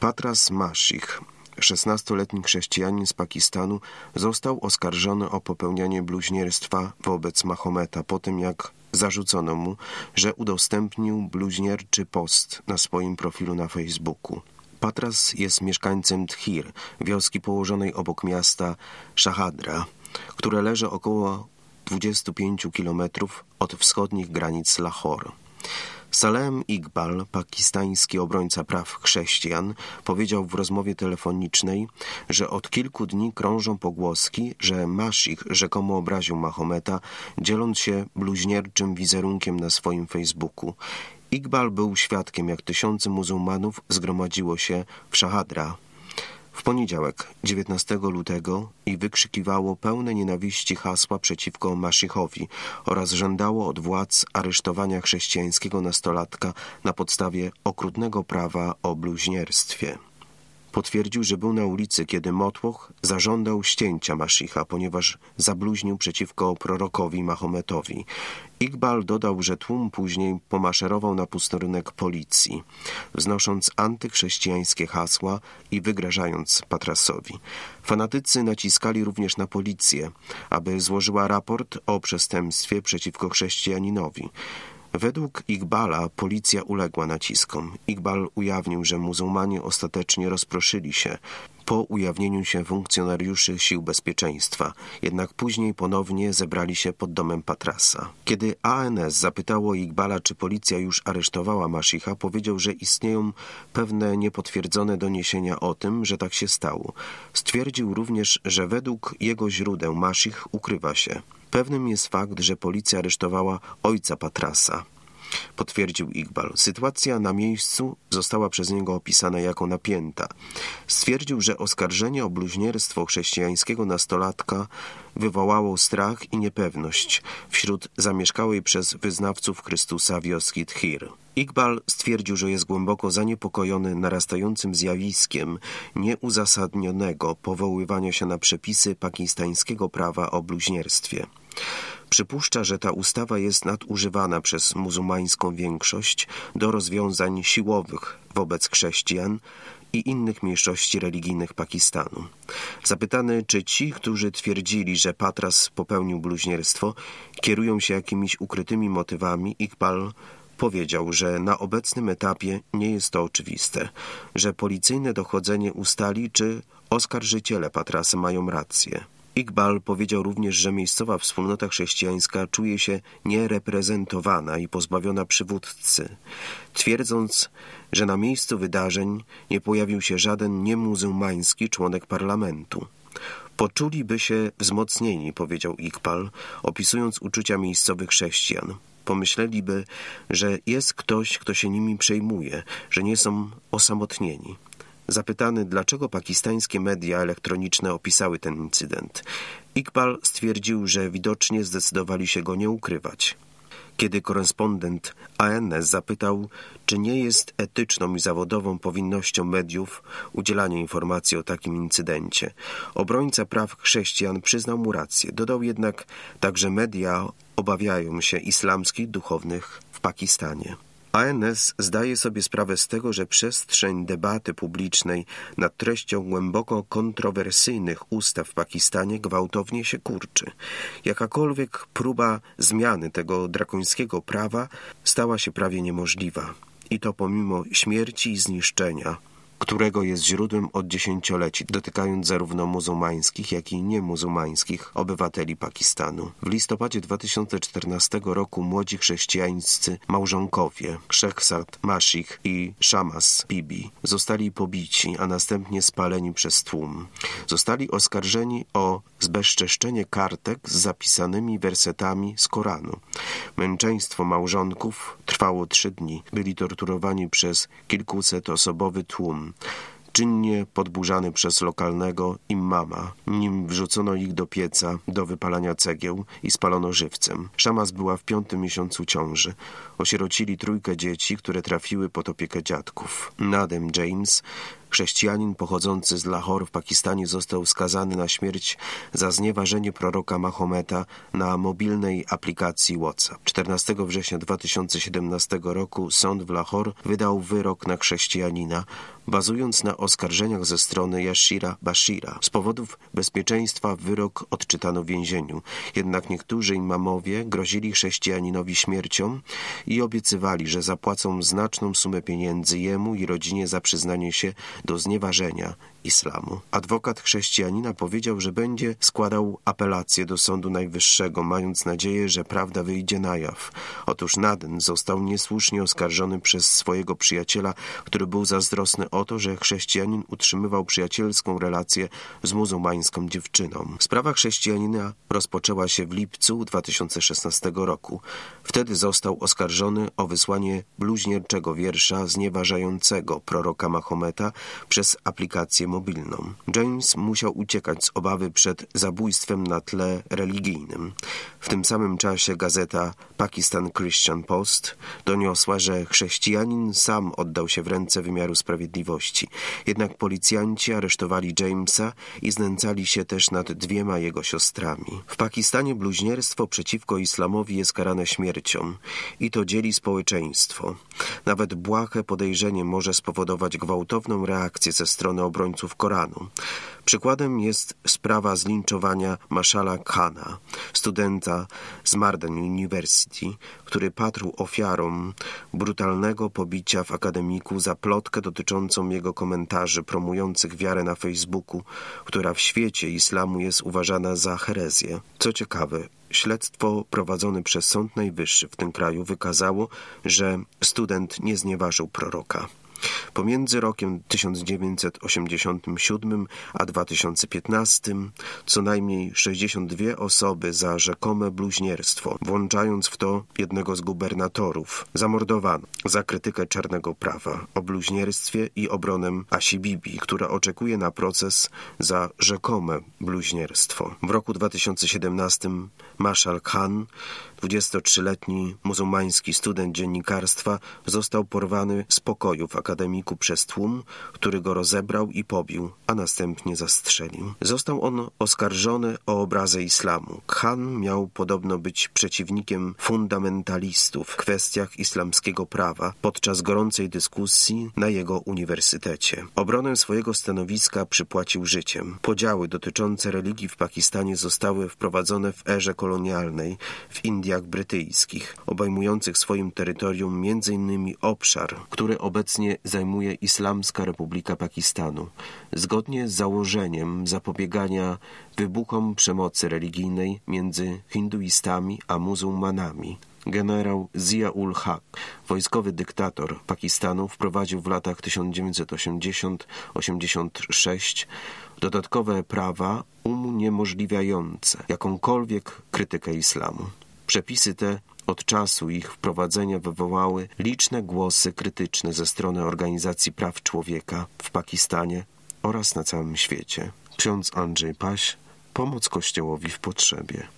Patras Mashich, 16-letni chrześcijanin z Pakistanu, został oskarżony o popełnianie bluźnierstwa wobec Mahometa po tym, jak zarzucono mu, że udostępnił bluźnierczy post na swoim profilu na Facebooku. Patras jest mieszkańcem Thir, wioski położonej obok miasta Shahadra, które leży około 25 kilometrów od wschodnich granic Lahore. Salem Iqbal, pakistański obrońca praw chrześcijan, powiedział w rozmowie telefonicznej, że od kilku dni krążą pogłoski, że Mashik rzekomo obraził Mahometa, dzieląc się bluźnierczym wizerunkiem na swoim Facebooku. Iqbal był świadkiem, jak tysiące muzułmanów zgromadziło się w Shahadra, w poniedziałek, 19 lutego, i wykrzykiwało pełne nienawiści hasła przeciwko Maszichowi oraz żądało od władz aresztowania chrześcijańskiego nastolatka na podstawie okrutnego prawa o bluźnierstwie. Potwierdził, że był na ulicy, kiedy Motłoch zażądał ścięcia Maszicha, ponieważ zabluźnił przeciwko prorokowi Mahometowi. Iqbal dodał, że tłum później pomaszerował na posterunek policji, wznosząc antychrześcijańskie hasła i wygrażając Patrasowi. Fanatycy naciskali również na policję, aby złożyła raport o przestępstwie przeciwko chrześcijaninowi. Według Iqbala policja uległa naciskom. Iqbal ujawnił, że muzułmanie ostatecznie rozproszyli się po ujawnieniu się funkcjonariuszy sił bezpieczeństwa, jednak później ponownie zebrali się pod domem Patrasa. Kiedy ANS zapytało Iqbala, czy policja już aresztowała Mashicha, powiedział, że istnieją pewne niepotwierdzone doniesienia o tym, że tak się stało. Stwierdził również, że według jego źródeł Mashich ukrywa się. Pewnym jest fakt, że policja aresztowała ojca Patrasa. Potwierdził Iqbal. Sytuacja na miejscu została przez niego opisana jako napięta. Stwierdził, że oskarżenie o bluźnierstwo chrześcijańskiego nastolatka wywołało strach i niepewność wśród zamieszkałej przez wyznawców Chrystusa wioski Tchir. Iqbal stwierdził, że jest głęboko zaniepokojony narastającym zjawiskiem nieuzasadnionego powoływania się na przepisy pakistańskiego prawa o bluźnierstwie. Przypuszcza, że ta ustawa jest nadużywana przez muzułmańską większość do rozwiązań siłowych wobec chrześcijan i innych mniejszości religijnych Pakistanu. Zapytany, czy ci, którzy twierdzili, że Patras popełnił bluźnierstwo, kierują się jakimiś ukrytymi motywami, Iqbal powiedział, że na obecnym etapie nie jest to oczywiste, że policyjne dochodzenie ustali, czy oskarżyciele Patrasa mają rację. Iqbal powiedział również, że miejscowa wspólnota chrześcijańska czuje się niereprezentowana i pozbawiona przywódcy, twierdząc, że na miejscu wydarzeń nie pojawił się żaden niemuzułmański członek parlamentu. Poczuliby się wzmocnieni, powiedział Iqbal, opisując uczucia miejscowych chrześcijan. Pomyśleliby, że jest ktoś, kto się nimi przejmuje, że nie są osamotnieni. Zapytany, dlaczego pakistańskie media elektroniczne opisały ten incydent, Iqbal stwierdził, że widocznie zdecydowali się go nie ukrywać. Kiedy korespondent ANS zapytał, czy nie jest etyczną i zawodową powinnością mediów udzielanie informacji o takim incydencie, obrońca praw chrześcijan przyznał mu rację. Dodał jednak, także media obawiają się islamskich duchownych w Pakistanie. ANS zdaje sobie sprawę z tego, że przestrzeń debaty publicznej nad treścią głęboko kontrowersyjnych ustaw w Pakistanie gwałtownie się kurczy. Jakakolwiek próba zmiany tego drakońskiego prawa stała się prawie niemożliwa. I to pomimo śmierci i zniszczenia którego jest źródłem od dziesięcioleci, dotykając zarówno muzułmańskich, jak i niemuzułmańskich obywateli Pakistanu. W listopadzie 2014 roku młodzi chrześcijańscy małżonkowie Shekhsad Mashik i Shamas Bibi zostali pobici, a następnie spaleni przez tłum. Zostali oskarżeni o zbezczeszczenie kartek z zapisanymi wersetami z Koranu. Męczeństwo małżonków trwało trzy dni. Byli torturowani przez kilkuset osobowy tłum czynnie podburzany przez lokalnego immama, nim wrzucono ich do pieca do wypalania cegieł i spalono żywcem. Szamas była w piątym miesiącu ciąży. Osierocili trójkę dzieci, które trafiły pod opiekę dziadków. Nadem James Chrześcijanin pochodzący z Lahore w Pakistanie został skazany na śmierć za znieważenie proroka Mahometa na mobilnej aplikacji WhatsApp. 14 września 2017 roku sąd w Lahore wydał wyrok na chrześcijanina, bazując na oskarżeniach ze strony Yashira Bashira. Z powodów bezpieczeństwa wyrok odczytano w więzieniu, jednak niektórzy imamowie grozili chrześcijaninowi śmiercią i obiecywali, że zapłacą znaczną sumę pieniędzy jemu i rodzinie za przyznanie się do znieważenia islamu. Adwokat chrześcijanina powiedział, że będzie składał apelację do Sądu Najwyższego, mając nadzieję, że prawda wyjdzie na jaw. Otóż Naden został niesłusznie oskarżony przez swojego przyjaciela, który był zazdrosny o to, że chrześcijanin utrzymywał przyjacielską relację z muzułmańską dziewczyną. Sprawa chrześcijanina rozpoczęła się w lipcu 2016 roku. Wtedy został oskarżony o wysłanie bluźnierczego wiersza znieważającego proroka Mahometa przez aplikację mobilną. James musiał uciekać z obawy przed zabójstwem na tle religijnym. W tym samym czasie gazeta Pakistan Christian Post doniosła, że chrześcijanin sam oddał się w ręce wymiaru sprawiedliwości. Jednak policjanci aresztowali Jamesa i znęcali się też nad dwiema jego siostrami. W Pakistanie bluźnierstwo przeciwko islamowi jest karane śmiercią i to dzieli społeczeństwo. Nawet błahe podejrzenie może spowodować gwałtowną reakcję ze strony obrońców Koranu. Przykładem jest sprawa zlinczowania Maszala Khana, studenta z Marden University, który padł ofiarą brutalnego pobicia w akademiku za plotkę dotyczącą jego komentarzy promujących wiarę na Facebooku, która w świecie islamu jest uważana za herezję. Co ciekawe, Śledztwo prowadzone przez Sąd Najwyższy w tym kraju wykazało, że student nie znieważył proroka. Pomiędzy rokiem 1987 a 2015 co najmniej 62 osoby za rzekome bluźnierstwo, włączając w to jednego z gubernatorów, zamordowano za krytykę czarnego prawa o bluźnierstwie i obronę Asi Bibi, która oczekuje na proces za rzekome bluźnierstwo. W roku 2017 Marshal Khan 23-letni muzułmański student dziennikarstwa został porwany z pokoju w akademiku przez tłum, który go rozebrał i pobił, a następnie zastrzelił. Został on oskarżony o obrazę islamu. Khan miał podobno być przeciwnikiem fundamentalistów w kwestiach islamskiego prawa podczas gorącej dyskusji na jego uniwersytecie. Obronę swojego stanowiska przypłacił życiem. Podziały dotyczące religii w Pakistanie zostały wprowadzone w erze kolonialnej w Indiach Brytyjskich, obejmujących swoim terytorium m.in. obszar, który obecnie zajmuje Islamska Republika Pakistanu, zgodnie z założeniem zapobiegania wybuchom przemocy religijnej między hinduistami a muzułmanami. Generał Zia-ul Haq, wojskowy dyktator Pakistanu, wprowadził w latach 1980-86 dodatkowe prawa uniemożliwiające jakąkolwiek krytykę islamu. Przepisy te od czasu ich wprowadzenia wywołały liczne głosy krytyczne ze strony organizacji praw człowieka w Pakistanie oraz na całym świecie. Ksiądz Andrzej Paś, pomoc Kościołowi w potrzebie.